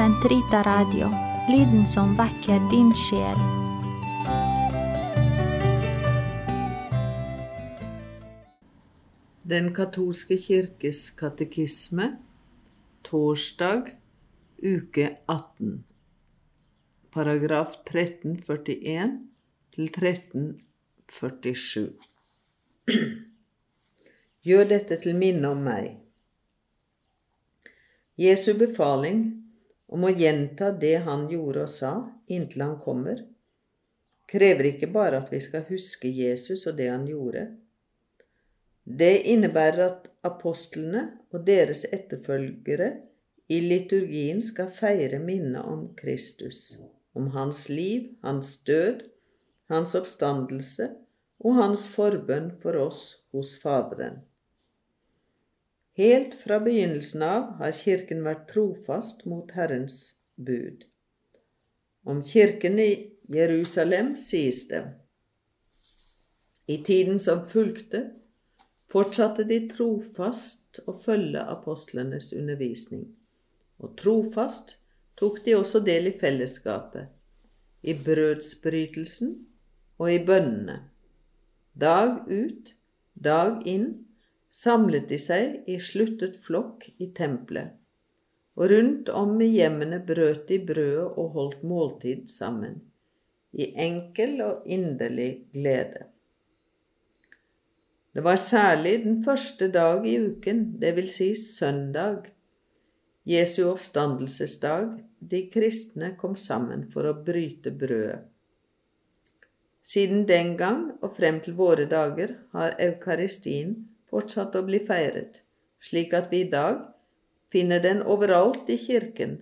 Sentrita Radio, lyden som vekker din sjel. Den katolske kirkes katekisme, torsdag, uke 18, paragraf 1341 til 1347. Gjør dette til minne om meg. Jesu befaling om å gjenta det han gjorde og sa inntil han kommer, krever ikke bare at vi skal huske Jesus og det han gjorde. Det innebærer at apostlene og deres etterfølgere i liturgien skal feire minnet om Kristus, om hans liv, hans død, hans oppstandelse og hans forbønn for oss hos Faderen. Helt fra begynnelsen av har Kirken vært trofast mot Herrens bud. Om Kirken i Jerusalem sies det I tiden som fulgte, fortsatte de trofast å følge apostlenes undervisning, og trofast tok de også del i fellesskapet, i brødsbrytelsen og i bønnene. Dag ut, dag inn samlet de seg i sluttet flokk i tempelet, og rundt om i hjemmene brøt de brødet og holdt måltid sammen, i enkel og inderlig glede. Det var særlig den første dag i uken, det vil si søndag, Jesu oppstandelsesdag, de kristne kom sammen for å bryte brødet. Siden den gang og frem til våre dager har eukaristien fortsatt å bli feiret, slik at vi i dag finner den overalt i kirken,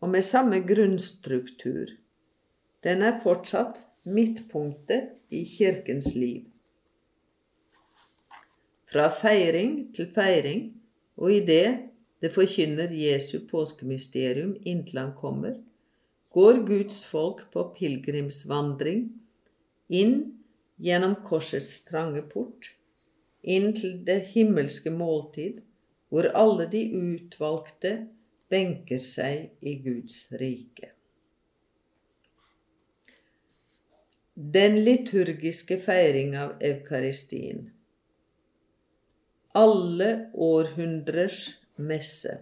og med samme grunnstruktur. Den er fortsatt midtpunktet i kirkens liv. Fra feiring til feiring, og i det det forkynner Jesu påskemysterium inntil han kommer, går Guds folk på pilegrimsvandring inn gjennom korsets trange port inn til det himmelske måltid, hvor alle de utvalgte benker seg i Guds rike. Den liturgiske feiring av eukaristien. Alle århundrers messe.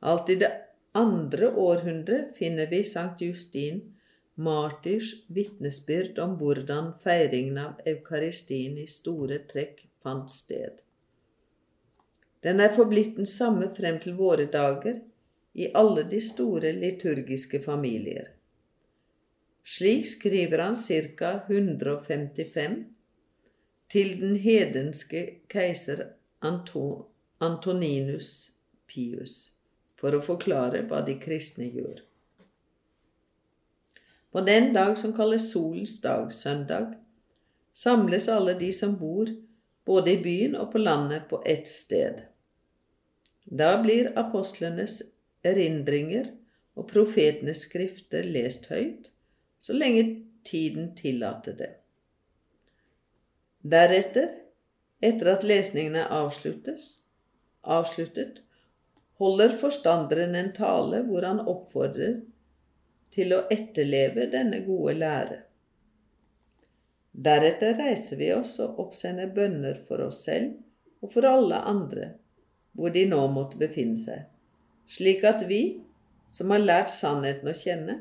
Alt i det andre århundret finner vi Sankt Justin martyrs vitnesbyrd om hvordan feiringen av eukaristien i store trekk fant sted. Den er forblitt den samme frem til våre dager i alle de store liturgiske familier. Slik skriver han ca. 155 til den hedenske keiser Antoninus Pius for å forklare hva de kristne gjør. På den dag som kalles solens dag, søndag, samles alle de som bor både i byen og på landet, på ett sted. Da blir apostlenes erindringer og profetenes skrifter lest høyt, så lenge tiden tillater det. Deretter, etter at lesningene avsluttes, avsluttet, holder forstanderen en tale hvor han oppfordrer til å etterleve denne gode lære. Deretter reiser vi oss og oppsender bønner for oss selv og for alle andre, hvor de nå måtte befinne seg, slik at vi, som har lært sannheten å kjenne,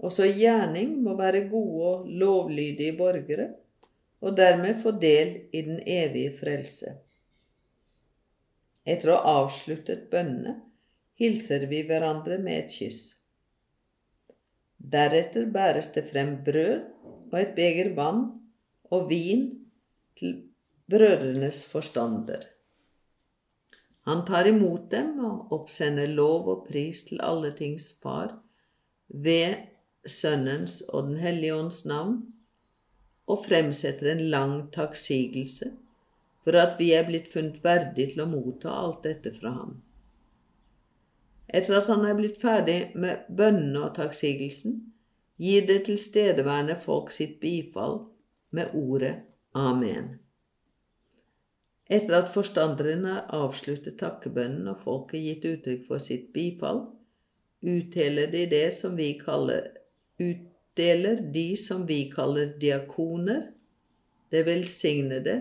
også i gjerning må være gode og lovlydige borgere, og dermed få del i den evige frelse. Etter å ha avsluttet bønnene hilser vi hverandre med et kyss. Deretter bæres det frem brød og et beger vann og vin til brødrenes forstander. Han tar imot dem og oppsender lov og pris til alle tings far ved Sønnens og Den hellige ånds navn, og fremsetter en lang takksigelse for at vi er blitt funnet verdig til å motta alt dette fra ham. Etter at han er blitt ferdig med bønnene og takksigelsen, gir det tilstedeværende folk sitt bifall med ordet Amen. Etter at forstanderen har avsluttet takkebønnen og folket gitt uttrykk for sitt bifall, utdeler de det som vi kaller utdeler de som vi kaller diakoner, det velsignede,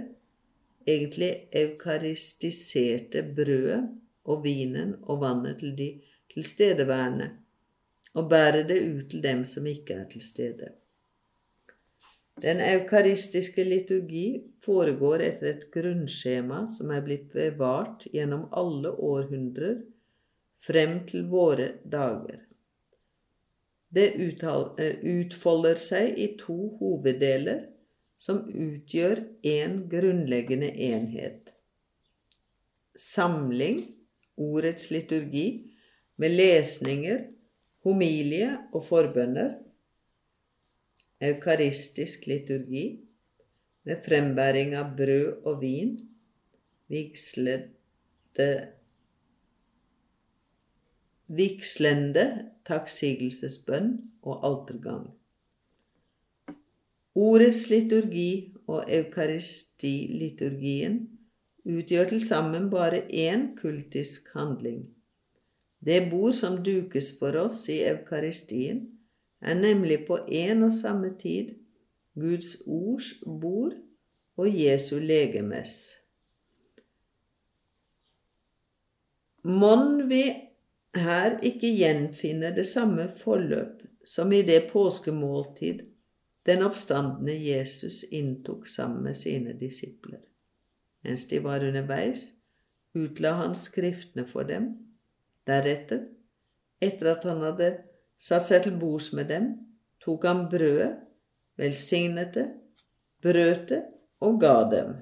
egentlig eukaristiserte brødet og vinen og vannet til de tilstedeværende, og bærer det ut til dem som ikke er til stede. Den eukaristiske liturgi foregår etter et grunnskjema som er blitt bevart gjennom alle århundrer frem til våre dager. Det eh, utfolder seg i to hoveddeler som utgjør én grunnleggende enhet. Samling, ordets liturgi, med lesninger, homilie og forbønner eukaristisk liturgi med frembæring av brød og vin, vigslede, vigslende takksigelsesbønn og altergang. Ordets liturgi og eukaristiliturgien utgjør til sammen bare én kultisk handling. Det bord som dukes for oss i eukaristien, er nemlig på en og samme tid Guds ords bord og Jesu legemes. Mon vi her ikke gjenfinner det samme forløp som i det påskemåltid den oppstandende Jesus inntok sammen med sine disipler. Mens de var underveis, utla han Skriftene for dem. Deretter, etter at han hadde satt seg til bords med dem, tok han brødet, velsignet det, brøt det og ga dem.